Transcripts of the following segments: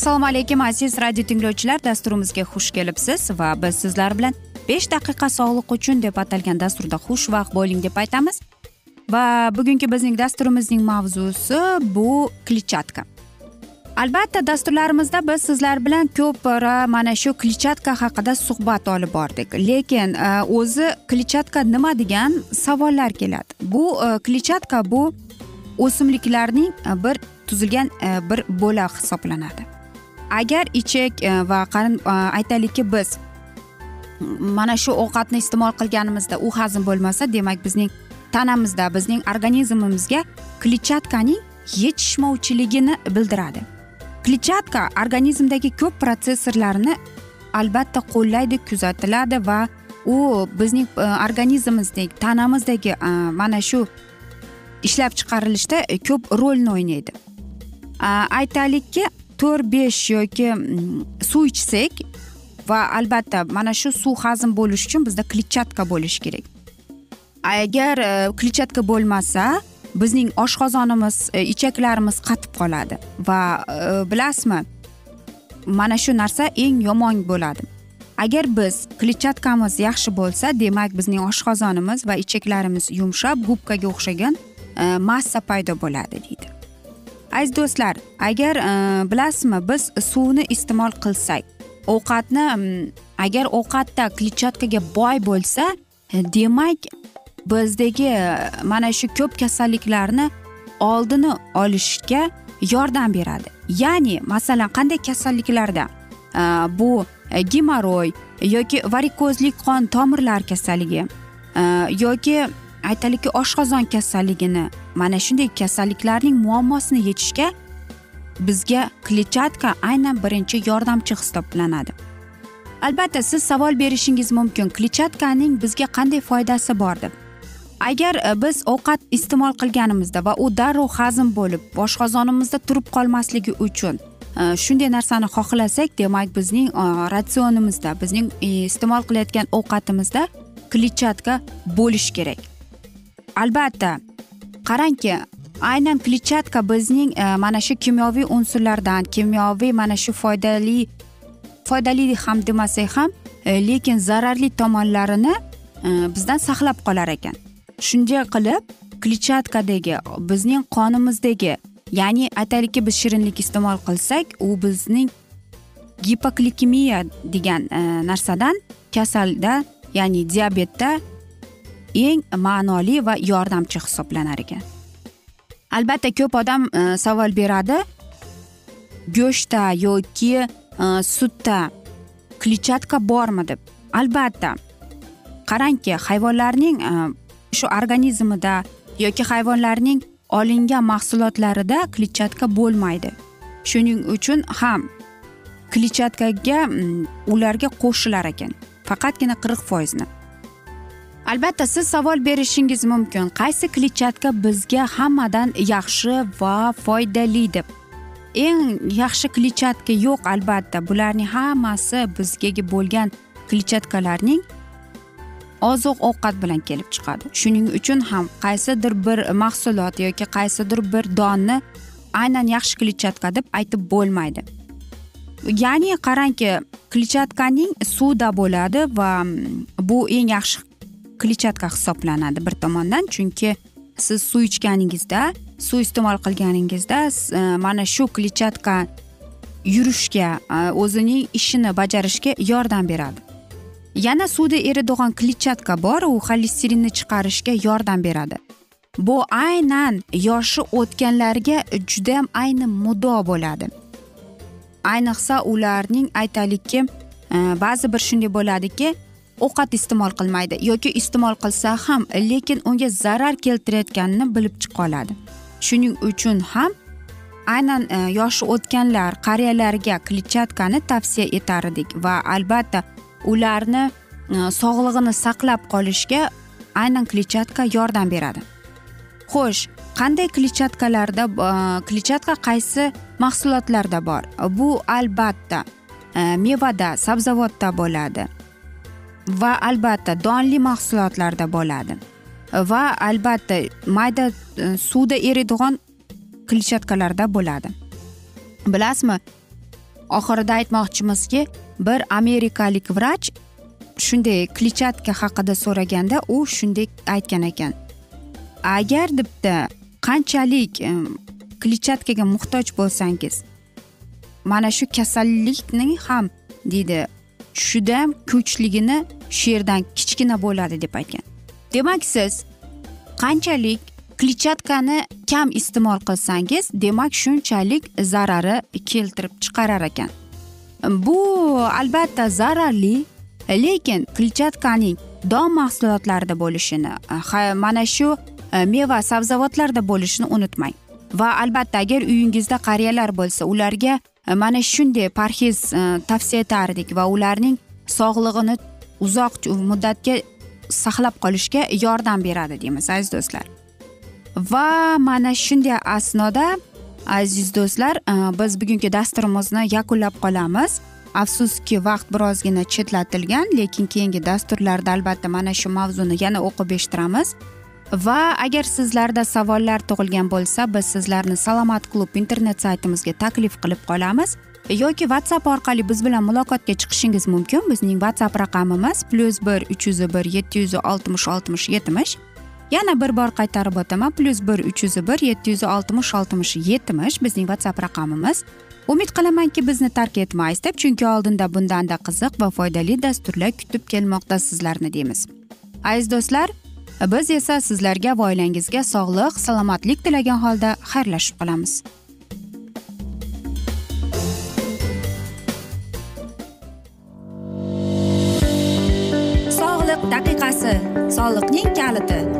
assalomu alaykum aziz radio tinglovchilar. Dasturimizga xush kelibsiz va biz sizlar bilan besh daqiqa sog'liq uchun deb atalgan dasturda xushvaqt bo'ling deb aytamiz. Va bugungi bizning dasturimizning mavzusi bu kletchatka. Albatta dasturlarimizda biz sizlar bilan ko'pra mana shu kletchatka haqida suhbat olib bordik. Lekin e, o'zi kletchatka nima degan savollar keladi. Bu e, kletchatka bu o'simliklarning e, bir tuzilgan bir bo'lak hisoblanadi. Agar ichak va aytaylikki biz mana shu ovqatni iste'mol qilganimizda u hazm bo'lmasa demak bizning tanamizda bizning organizmimizga kletchatkaning yetishmovchiligini bildiradi. Kletchatka organizmdagi ko'p protsessorlarni albatta qo'llaydi kuzatiladi va u bizning e, organizmimizdagi tanamizdagi mana shu ishlab chiqarilishda ko'p rolni o'ynaydi aytaylikki to'rt besh yoki suv ichsak va albatta mana shu suv hazm bo'lishi uchun bizda kletchatka bo'lishi kerak agar kletchatka bo'lmasa bizning oshqozonimiz ichaklarimiz qatib qoladi. Va e, bilasizmi mana shu narsa eng yomon bo'ladi. Agar biz kletchatkamiz yaxshi bo'lsa demak bizning oshqozonimiz va ichaklarimiz yumshab gubkaga o'xshagan e, massa paydo bo'ladi deydi. Aziz do'stlar agar e, bilasizmi biz suvni iste'mol qilsak ovqatni agar ovqatda kletchatkaga boy bo'lsa demak bizdagi mana shu ko'p kasalliklarni oldini olishga yordam beradi. Ya'ni masalan qanday kasalliklarda e, bu e, gemoroy yoki varikozlik qon tomirlar kasalligi e, yoki aytaylikki oshqozon kasalligini mana shunday kasalliklarning muammosini yechishga bizga kletchatka aynan birinchi yordamchi hisoblanadi. Albatta siz savol berishingiz mumkin. Kletchatkaning bizga qanday foydasi bor deb agar e, biz ovqat iste'mol qilganimizda va u darrov hazm bo'lib oshqozonimizda turib qolmasligi uchun e, shunday narsani xohlasak demak bizning e, ratsionimizda bizning iste'mol qilayotgan ovqatimizda kletchatka bo'lishi kerak. Albatta qarangki aynan kletchatka bizning mana shu kimyoviy unsurlardan kimyoviy mana shu foydali foydali ham demasak ham lekin zararli tomonlarini bizdan saqlab qolar ekan. Shunday qilib kletchatkadagi bizning qonimizdagi ya'ni aytaylikki biz shirinlik iste'mol qilsak u bizning gipoklikemiya degan e, narsadan kasalda ya'ni diabetda eng ma'noli va yordamchi hisoblanar ekan. Albatta ko'p odam e, savol beradi. Go'shtda yoki e, sutda kletchatka bormi deb. Albatta qarangki hayvonlarning e, shu organizmida yoki hayvonlarning olingan mahsulotlarida kletchatka bo'lmaydi. Shuning uchun ham kletchatkaga mm, ularga qo'shilar ekan faqatgina qirq foizni albatta siz savol berishingiz mumkin. Qaysi kletchatka bizga hammadan yaxshi va foydali deb? Eng yaxshi kletchatka yo'q albatta. Bularning hammasi bizga bo'lgan kletchatkalarning oziq ovqat bilan kelib chiqadi. Shuning uchun ham qaysidir bir mahsulot yoki qaysidir bir donni aynan yaxshi kletchatka deb aytib bo'lmaydi. Ya'ni qarangki kletchatkaning suvda bo'ladi va mm, bu eng yaxshi kletchatka hisoblanadi bir tomondan. Chunki siz suv ichganingizda suv iste'mol qilganingizda e, mana shu kletchatka yurishga e, o'zining ishini bajarishga yordam beradi. Yana suvda eriydigan kletchatka bor u xolesterinni chiqarishga yordam beradi. Bu aynan yoshi o'tganlarga judayam ayni muddao bo'ladi. Ayniqsa ularning aytaylikki e, ba'zi bir shunday bo'ladiki ovqat iste'mol qilmaydi yoki iste'mol qilsa ham lekin unga zarar keltirayotganini bilib qoladi shuning uchun ham aynan e, yoshi o'tganlar qariyalarga kletchatkani tavsiya etar edik va albatta ularni e, sog'lig'ini saqlab qolishga aynan kletchatka yordam beradi. Xo'sh qanday kletchatkalarda e, kletchatka qaysi mahsulotlarda bor? Bu albatta e, mevada sabzavotda bo'ladi va albatta donli mahsulotlarda bo'ladi va albatta mayda suvda eriydigan kletchatkalarda bo'ladi. Bilasizmi oxirida aytmoqchimizki bir amerikalik vrach shunday kletchatka haqida so'raganda u shunday aytgan ekan. Agar debdi qanchalik kletchatkaga muhtoj bo'lsangiz mana shu kasallikning ham deydi judayam kuchligini shu yerdan kichkina bo'ladi deb aytgan. Demak siz qanchalik kletchatkani kam iste'mol qilsangiz demak shunchalik zarari keltirib chiqarar ekan. Bu albatta zararli lekin kletchatkaning don mahsulotlarida bo'lishini e, mana shu e, meva sabzavotlarda bo'lishini unutmang. Va albatta agar uyingizda qariyalar bo'lsa ularga e, mana shunday parhez tavsiya etardik va ularning sog'lig'ini uzoq muddatga saqlab qolishga yordam beradi deymiz aziz do'stlar. Va mana shunday asnoda aziz do'stlar e, biz bugungi dasturimizni yakunlab qolamiz. Afsuski vaqt birozgina chetlatilgan lekin keyingi dasturlarda albatta mana shu mavzuni yana o'qib eshittiramiz. Va agar sizlarda savollar tug'ilgan bo'lsa biz sizlarni salomat klub internet saytimizga taklif qilib qolamiz. Yoki whatsapp orqali biz bilan muloqotga chiqishingiz mumkin. Bizning whatsapp raqamimiz plyus bir uch yuz bir yetti yuz oltmish oltmish yetmish. Yana bir bor qaytarib o'taman. Plyus bir uch yuz bir yetti yuz oltmish oltmish yetmish bizning whatsapp raqamimiz. Umid qilamanki bizni tark etmaysiz deb chunki oldinda bundanda qiziq va foydali dasturlar kutib kelmoqda sizlarni deymiz. Aziz do'stlar biz esa sizlarga va oilangizga sog'lik salomatlik tilagan holda xayrlashib qolamiz. Sog'liq daqiqasi soliqning kaliti.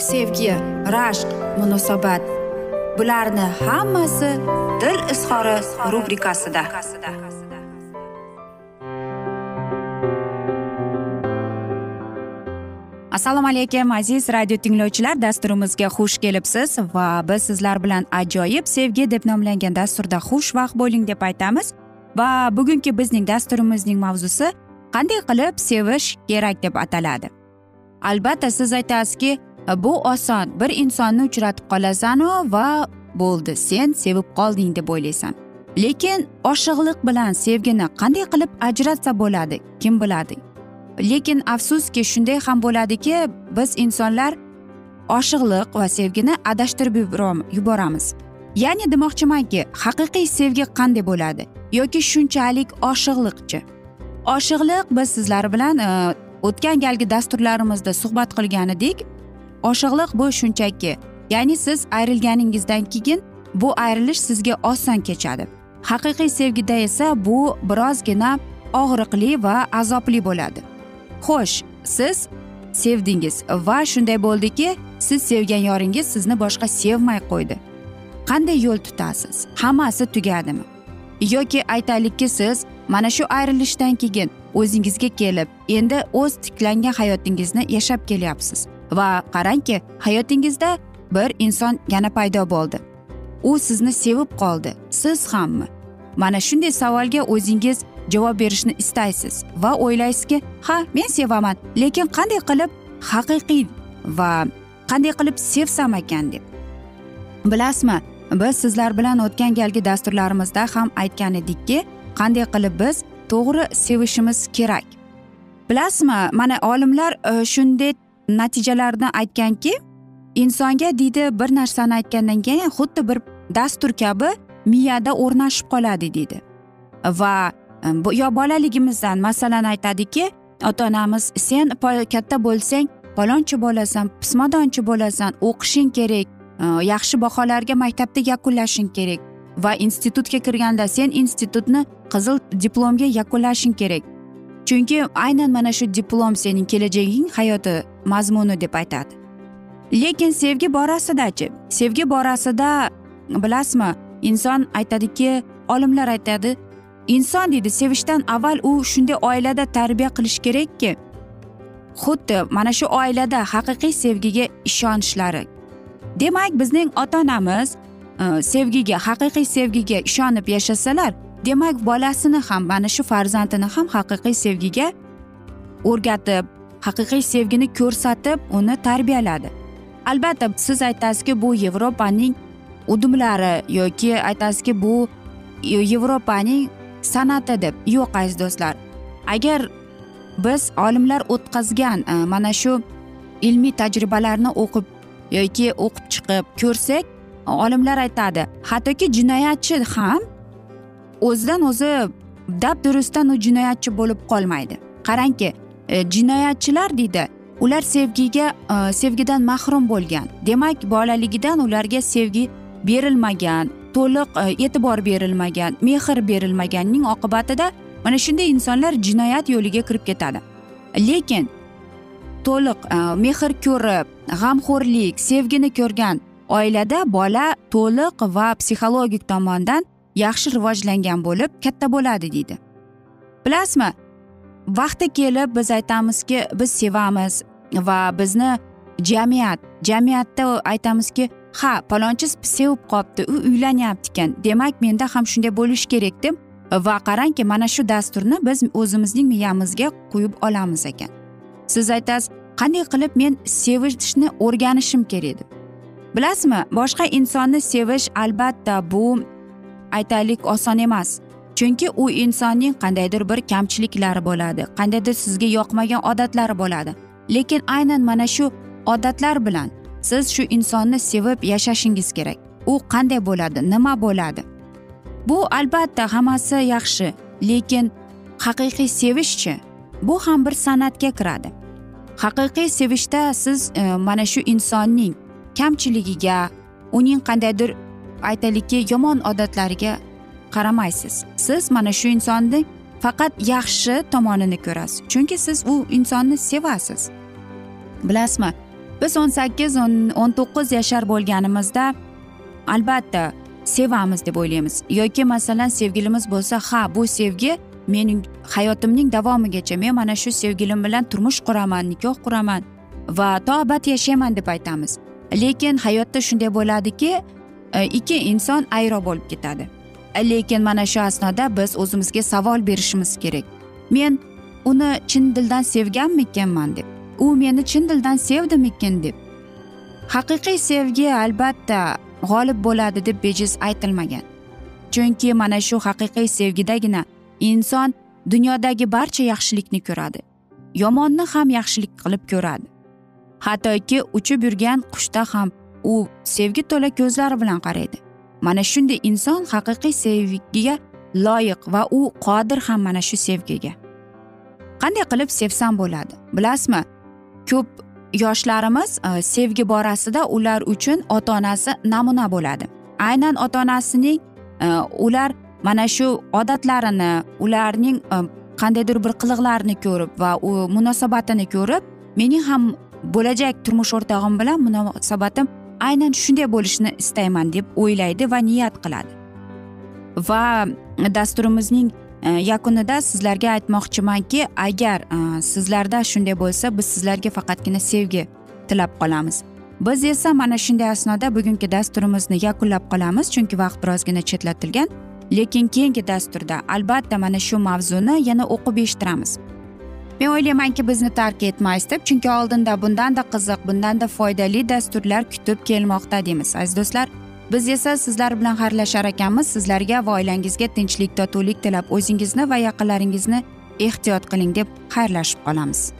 sevgi rashq munosabat. Bularni hammasi dil izhori rubrikasida. Assalomu alaykum aziz radio tinglovchilar. Dasturimizga xush kelibsiz va biz sizlar bilan ajoyib sevgi deb nomlangan dasturda xushvaqt bo'ling deb aytamiz. Va bugungi bizning dasturimizning mavzusi qanday qilib sevish kerak deb ataladi? Albatta siz aytasizki bu oson. Bir insonni uchratib qolasanu va bo'ldi. Sen sevib qolding deb o'ylaysan. Lekin oshiqliq bilan sevgini qanday qilib ajratsa bo'ladi? Kim biladi? Lekin afsuski shunday ham bo'ladiki biz insonlar oshiqliq va sevgini adashtirib yuboramiz. Ya'ni demoqchimanki haqiqiy sevgi qanday bo'ladi? Yoki shunchalik oshiqliqchi oshiqliq biz sizlar bilan e, o'tgan galgi dasturlarimizda suhbat qilgan edik oshiqliq bu shunchaki. Ya'ni siz ayrilganingizdan keyin bu ayrilish sizga oson kechadi. Haqiqiy sevgida esa bu birozgina og'riqli va azobli bo'ladi. Xo'sh siz sevdingiz va shunday bo'ldiki siz sevgan yoringiz sizni boshqa sevmay qo'ydi. Qanday yo'l tutasiz? Hammasi tugadimi? Yoki aytaylikki siz mana shu ayrilishdan keyin o'zingizga kelib endi o'z tiklangan hayotingizni yashab kelyapsiz. Va qarangki hayotingizda bir inson yana paydo bo'ldi. U sizni sevib qoldi. Siz hammi? Mana shunday savolga o'zingiz javob berishni istaysiz va o'ylaysizki ha men sevaman lekin qanday qilib haqiqiy va qanday qilib sevsam ekan deb. Bilasizmi biz sizlar bilan o'tgan galgi dasturlarimizda ham aytgan edikki qanday qilib biz to'g'ri sevishimiz kerak. Bilasizmi mana olimlar e, shunday natijalarni aytganki insonga deydi bir narsani aytgandan keyin xuddi bir dastur kabi miyada o'rnashib qoladi deydi va e, yo bolaligimizdan masalan aytadiki ota onamiz sen katta bo'lsang palonchi bo'lasan pismadonchi bo'lasan o'qishing kerak e, yaxshi baholarga maktabda yakunlashing kerak va institutga kirganda sen institutni qizil diplomga yakunlashing kerak. Chunki aynan mana shu diplom sening kelajaging hayoti mazmuni deb aytadi. Lekin sevgi borasidachi sevgi borasida bilasizmi inson aytadiki olimlar aytadi inson deydi sevishdan avval u shunday oilada tarbiya qilish kerakki. Xuddi mana shu oilada haqiqiy sevgiga ishonishlari. Demak bizning ota onamiz e, sevgiga haqiqiy sevgiga ishonib yashasalar demak bolasini ham mana shu farzandini ham haqiqiy sevgiga o'rgatib haqiqiy sevgini ko'rsatib uni tarbiyaladi. Albatta siz aytasizki bu yevropaning udumlari yoki aytasizki bu yevropaning san'ati deb. Yo'q aziz do'stlar. Agar biz olimlar o'tkazgan e, mana shu ilmiy tajribalarni o'qib yoki o'qib chiqib ko'rsak olimlar aytadi hattoki jinoyatchi ham o'zidan o'zi dabdurustdan u jinoyatchi bo'lib qolmaydi. Qarangki e, jinoyatchilar deydi ular sevgiga e, sevgidan mahrum bo'lgan. Demak bolaligidan ularga sevgi berilmagan to'liq e, e'tibor berilmagan mehr berilmaganning oqibatida mana shunday insonlar jinoyat yo'liga kirib ketadi. Lekin to'liq mehr ko'rib g'amxo'rlik sevgini ko'rgan oilada bola to'liq va psixologik tomondan yaxshi rivojlangan bo'lib katta bo'ladi deydi. Bilasizmi vaqti kelib biz aytamizki biz sevamiz va bizni jamiyat jamiyatda aytamizki ha palonchi sevib qolibdi u uylanyapti ekan demak menda ham shunday bo'lishi kerak deb va qarangki mana shu dasturni biz o'zimizning miyamizga quyib olamiz ekan. Siz aytasiz qanday qilib men sevishni o'rganishim kerak deb. Bilasizmi boshqa insonni sevish albatta bu aytaylik oson emas. Chunki u insonning qandaydir bir kamchiliklari bo'ladi qandaydir sizga yoqmagan odatlari bo'ladi. Lekin aynan mana shu odatlar bilan siz shu insonni sevib yashashingiz kerak. U qanday bo'ladi nima bo'ladi? Bu albatta hammasi yaxshi lekin haqiqiy sevishchi bu ham bir san'atga kiradi. Haqiqiy sevishda siz e, mana shu insonning kamchiligiga uning qandaydir aytaylikki yomon odatlariga qaramaysiz. Siz mana shu insonni faqat yaxshi tomonini ko'rasiz chunki siz u insonni sevasiz. Bilasizmi biz o'n sakkiz o'n to'qqiz yashar bo'lganimizda albatta sevamiz deb o'ylaymiz. Yoki masalan sevgilimiz bo'lsa ha bu sevgi mening hayotimning davomigacha men mana shu sevgilim bilan turmush quraman nikoh quraman va to abad yashayman deb aytamiz. Lekin hayotda shunday bo'ladiki E, ikki inson ayro bo'lib ketadi. Lekin mana shu asnoda biz o'zimizga savol berishimiz kerak. Men uni chin dildan sevganmikanman deb u meni chin dildan sevdimikin deb. Haqiqiy sevgi albatta g'olib bo'ladi deb bejiz aytilmagan. Chunki mana shu haqiqiy sevgidagina inson dunyodagi barcha yaxshilikni ko'radi yomonni ham yaxshilik qilib ko'radi. Hattoki uchib yurgan qushda ham u sevgi to'la ko'zlari bilan qaraydi. Mana shunday inson haqiqiy sevgiga loyiq va u qodir ham mana shu sevgiga. Qanday qilib sevsam bo'ladi? Bilasizmi? Ko'p yoshlarimiz e, sevgi borasida ular uchun ota onasi namuna bo'ladi. Aynan ota onasining e, ular mana shu odatlarini ularning e, qandaydir bir qiliqlarini ko'rib va u munosabatini ko'rib mening ham bo'lajak turmush o'rtog'im bilan munosabatim aynan shunday bo'lishini istayman deb o'ylaydi va niyat qiladi. Va dasturimizning e, yakunida sizlarga aytmoqchimanki agar e, sizlarda shunday bo'lsa biz sizlarga faqatgina sevgi tilab qolamiz. Biz esa mana shunday asnoda bugungi dasturimizni yakunlab qolamiz chunki vaqt birozgina chetlatilgan. Lekin keyingi dasturda albatta mana shu mavzuni yana o'qib eshittiramiz. Men o'ylaymanki bizni tark etmaysiz deb chunki oldinda bundanda qiziq bundanda foydali dasturlar kutib kelmoqda deymiz aziz do'stlar. Biz esa sizlar bilan xayrlashar ekanmiz sizlarga va oilangizga tinchlik totuvlik tilab o'zingizni va yaqinlaringizni ehtiyot qiling deb xayrlashib qolamiz.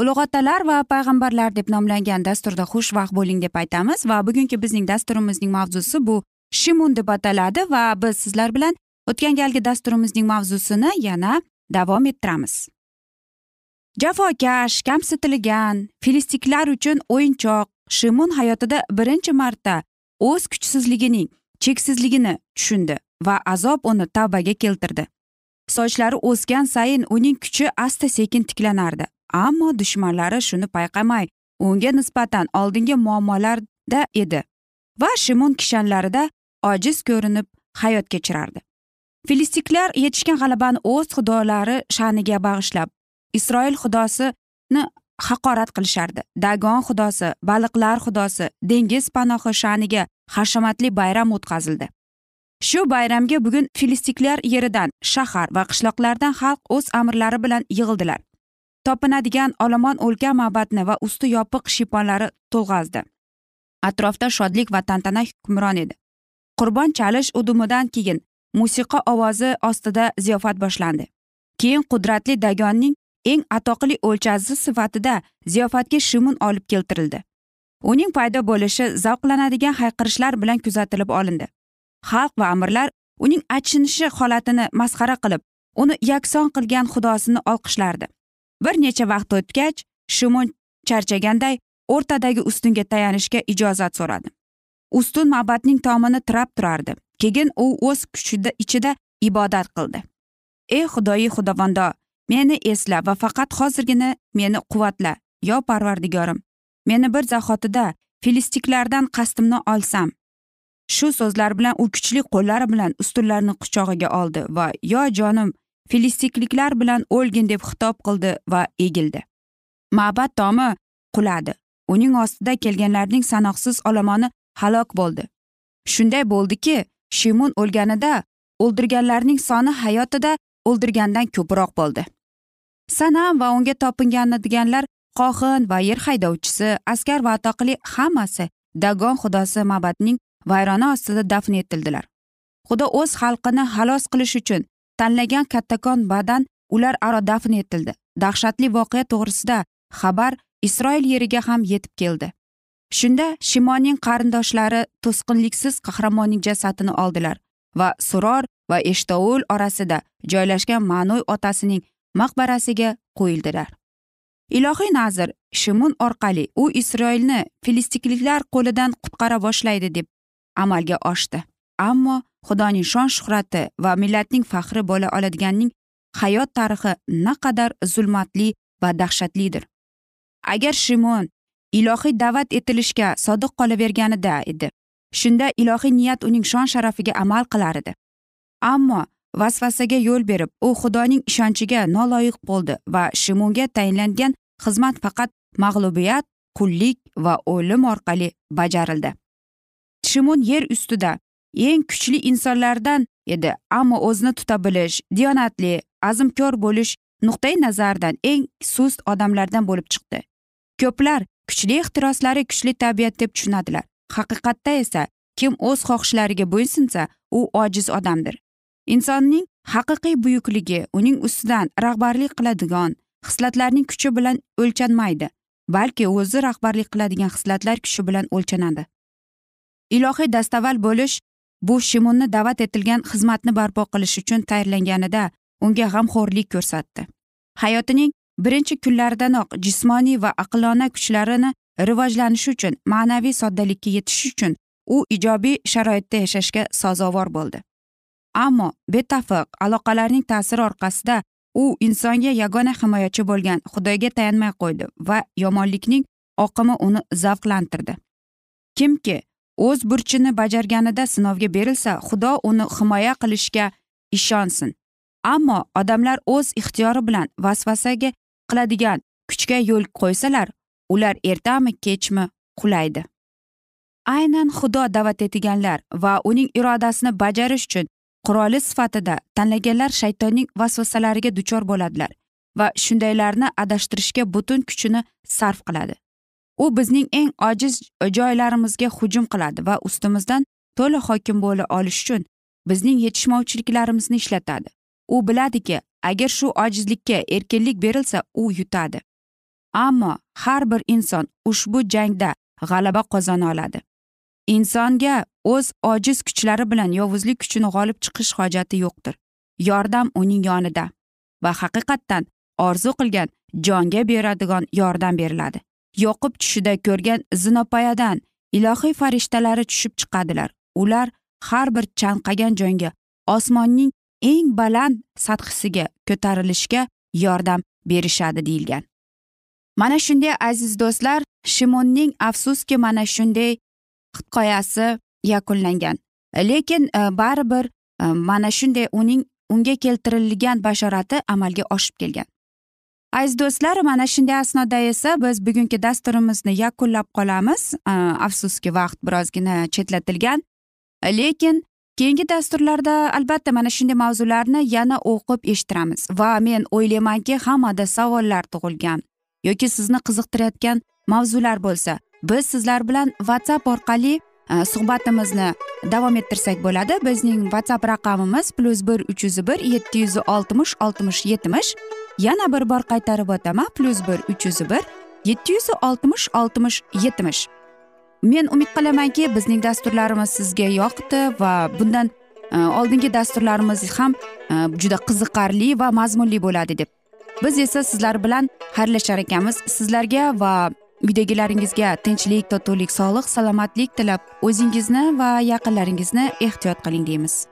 ulug' otalar va payg'ambarlar deb nomlangan dasturda xushvaqt bo'ling deb aytamiz va bugungi bizning dasturimizning mavzusi bu shimun deb ataladi va biz sizlar bilan o'tgan galgi dasturimizning mavzusini yana davom ettiramiz. Jafokash kamsitilgan filistiklar uchun o'yinchoq shimun hayotida birinchi marta o'z kuchsizligining cheksizligini tushundi va azob uni tavbaga keltirdi. Sochlari o'sgan sayin uning kuchi asta sekin tiklanardi. Ammo dushmanlari shuni payqamay unga nisbatan oldingi muammolarda edi va shimon kishanlarida ojiz ko'rinib hayot kechirardi. Filistiklar yetishgan g'alabani o'z xudolari sha'niga bag'ishlab isroil xudosini haqorat qilishardi. Dagon xudosi baliqlar xudosi dengiz panohi sha'niga hashamatli bayram o'tkazildi. Shu bayramga bugun filistiklar yeridan shahar va qishloqlardan xalq o'z amirlari bilan yig'ildilar. Topinadigan olomon o'lka ma'batni va usti yopiq shiyponlari to'lg'azdi. Atrofda shodlik va tantana hukmron edi. Qurbon chalish udumidan keyin musiqa ovozi ostida ziyofat boshlandi. Keyin qudratli dagonning eng atoqli o'lchasi sifatida ziyofatga shimun olib keltirildi. Uning paydo bo'lishi zavqlanadigan hayqirishlar bilan kuzatilib olindi. Xalq va amirlar uning achinishi holatini masxara qilib uni yakson qilgan xudosini olqishlardi. Bir necha vaqt o'tgach shimon charchaganday o'rtadagi ustunga tayanishga ijozat so'radi. Ustun ma'batning tomini tirab turardi. Keyin u o'z kuchida ichida ibodat qildi. Ey xudoyi xudovando meni esla va faqat hozirgina meni quvvatla yo parvardigorim. Meni bir zahotida filistiklardan qasdimni olsam. Shu so'zlar bilan u kuchli qo'llari bilan ustunlarni quchog'iga oldi va yo jonim filistikliklar bilan o'lgin deb xitob qildi va egildi. Ma'bad tomi quladi. Uning ostida kelganlarning sanoqsiz olomoni halok bo'ldi. Shunday bo'ldiki shimun o'lganida o'ldirganlarning soni hayotida o'ldirgandan ko'proq bo'ldi. Sanam va unga topinganadiganlar qohin va yer haydovchisi askar va atoqli hammasi dagon xudosi mabadning vayrona ostida dafn etildilar. Xudo o'z xalqini xalos qilish uchun tanlagan kattakon badan ular aro dafn etildi. Dahshatli voqea to'g'risida xabar isroil yeriga ham yetib keldi. Shunda shimonning qarindoshlari to'sqinliksiz qahramonning jasadini oldilar va suror va eshtovul orasida joylashgan ma'noy otasining maqbarasiga qo'yildilar. Ilohiy nazr shimun orqali u isroilni filistikliklar qo'lidan qutqara boshlaydi deb amalga oshdi. Ammo xudoning shon shuhrati va millatning faxri bo'la oladiganning hayot tarixi naqadar zulmatli va dahshatlidir. Agar shimon ilohiy da'vat etilishga sodiq qolaverganida edi shunda ilohiy niyat uning shon sharafiga amal qilar edi. Ammo vasvasaga yo'l berib u xudoning ishonchiga noloyiq bo'ldi va shimonga tayinlangan xizmat faqat mag'lubiyat qullik va o'lim orqali bajarildi. Shimon yer ustida eng kuchli insonlardan edi. Ammo o'zini tuta bilish diyonatli azmkor bo'lish nuqtai nazaridan eng sust odamlardan bo'lib chiqdi. Ko'plar kuchli ehtiroslari kuchli tabiat deb tushunadilar. Haqiqatda esa kim o'z xohishlariga bo'ysunsa u ojiz odamdir. Insonning haqiqiy buyukligi uning ustidan rahbarlik qiladigan xislatlarning kuchi bilan o'lchanmaydi balki o'zi rahbarlik qiladigan xislatlar kuchi bilan o'lchanadi. Ilohiy dastavval bo'lish bu shimunni da'vat etilgan xizmatni barpo qilish uchun tayyorlanganida unga g'amxo'rlik ko'rsatdi. Hayotining birinchi kunlaridanoq jismoniy va aqlona kuchlarini rivojlanishi uchun ma'naviy soddalikka yetish uchun u ijobiy sharoitda yashashga sazovor bo'ldi. Ammo betafiq aloqalarning ta'siri orqasida u insonga yagona himoyachi bo'lgan xudoga tayanmay qo'ydi va yomonlikning oqimi uni zavqlantirdi. Kimki o'z burchini bajarganida sinovga berilsa xudo uni himoya qilishga ishonsin. Ammo odamlar o'z ixtiyori bilan vasvasaga qiladigan kuchga yo'l qo'ysalar ular ertami kechmi qulaydi. Aynan xudo da'vat etganlar va uning irodasini bajarish uchun quroli sifatida tanlaganlar shaytonning vasvasalariga duchor bo'ladilar va shundaylarni adashtirishga butun kuchini sarf qiladi. U bizning eng ojiz joylarimizga hujum qiladi va ustimizdan to'la hokim bo'la olish uchun bizning yetishmovchiliklarimizni ishlatadi. U biladiki agar shu ojizlikka erkinlik berilsa u yutadi. Ammo har bir inson ushbu jangda g'alaba qozona oladi. Insonga o'z ojiz kuchlari bilan yovuzlik kuchini g'olib chiqish hojati yo'qdir. Yordam uning yonida va haqiqatdan orzu qilgan jonga beradigan yordam beriladi. Yoqib tushida ko'rgan zinopoyadan ilohiy farishtalari tushib chiqadilar. Ular har bir chanqagan jonga osmonning eng baland sathisiga ko'tarilishga yordam berishadi deyilgan. Mana shunday aziz do'stlar shimonning afsuski mana shunday hikoyasi yakunlangan. Lekin e, baribir e, mana shunday uning unga keltirilgan bashorati amalga oshib kelgan. Aziz do'stlar mana shunday asnoda esa biz bugungi dasturimizni yakunlab qolamiz. Afsuski vaqt birozgina chetlatilgan. Lekin keyingi dasturlarda albatta mana shunday mavzularni yana o'qib eshittiramiz. Va men o'ylaymanki hammada savollar tug'ilgan yoki sizni qiziqtirayotgan mavzular bo'lsa biz sizlar bilan whatsapp orqali suhbatimizni davom ettirsak bo'ladi. Bizning whatsapp raqamimiz plyus bir uch yuz bir yetti yuz oltmish oltmish yetmish. Yana bir bor qaytarib o'taman. Plyus bir uch yuz bir yetti yuz oltmish oltmish yetmish. Men umid qilamanki bizning dasturlarimiz sizga yoqdi va bundan e, oldingi dasturlarimiz ham e, juda qiziqarli va mazmunli bo'ladi deb. Biz esa sizlar bilan xayrlashar ekanmiz. Sizlarga va uydagilaringizga tinchlik totuvlik sog'lik salomatlik tilab o'zingizni va yaqinlaringizni ehtiyot qiling deymiz.